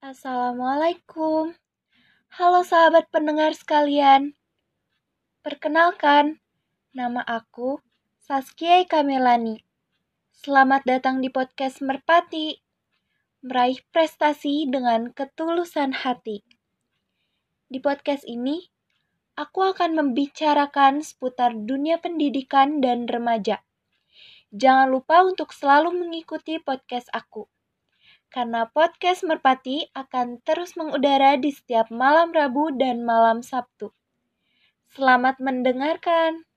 Assalamualaikum. Halo sahabat pendengar sekalian. Perkenalkan, nama aku Saskia Kamelani. Selamat datang di podcast Merpati. Meraih prestasi dengan ketulusan hati. Di podcast ini, aku akan membicarakan seputar dunia pendidikan dan remaja. Jangan lupa untuk selalu mengikuti podcast aku karena podcast Merpati akan terus mengudara di setiap malam Rabu dan malam Sabtu. Selamat mendengarkan.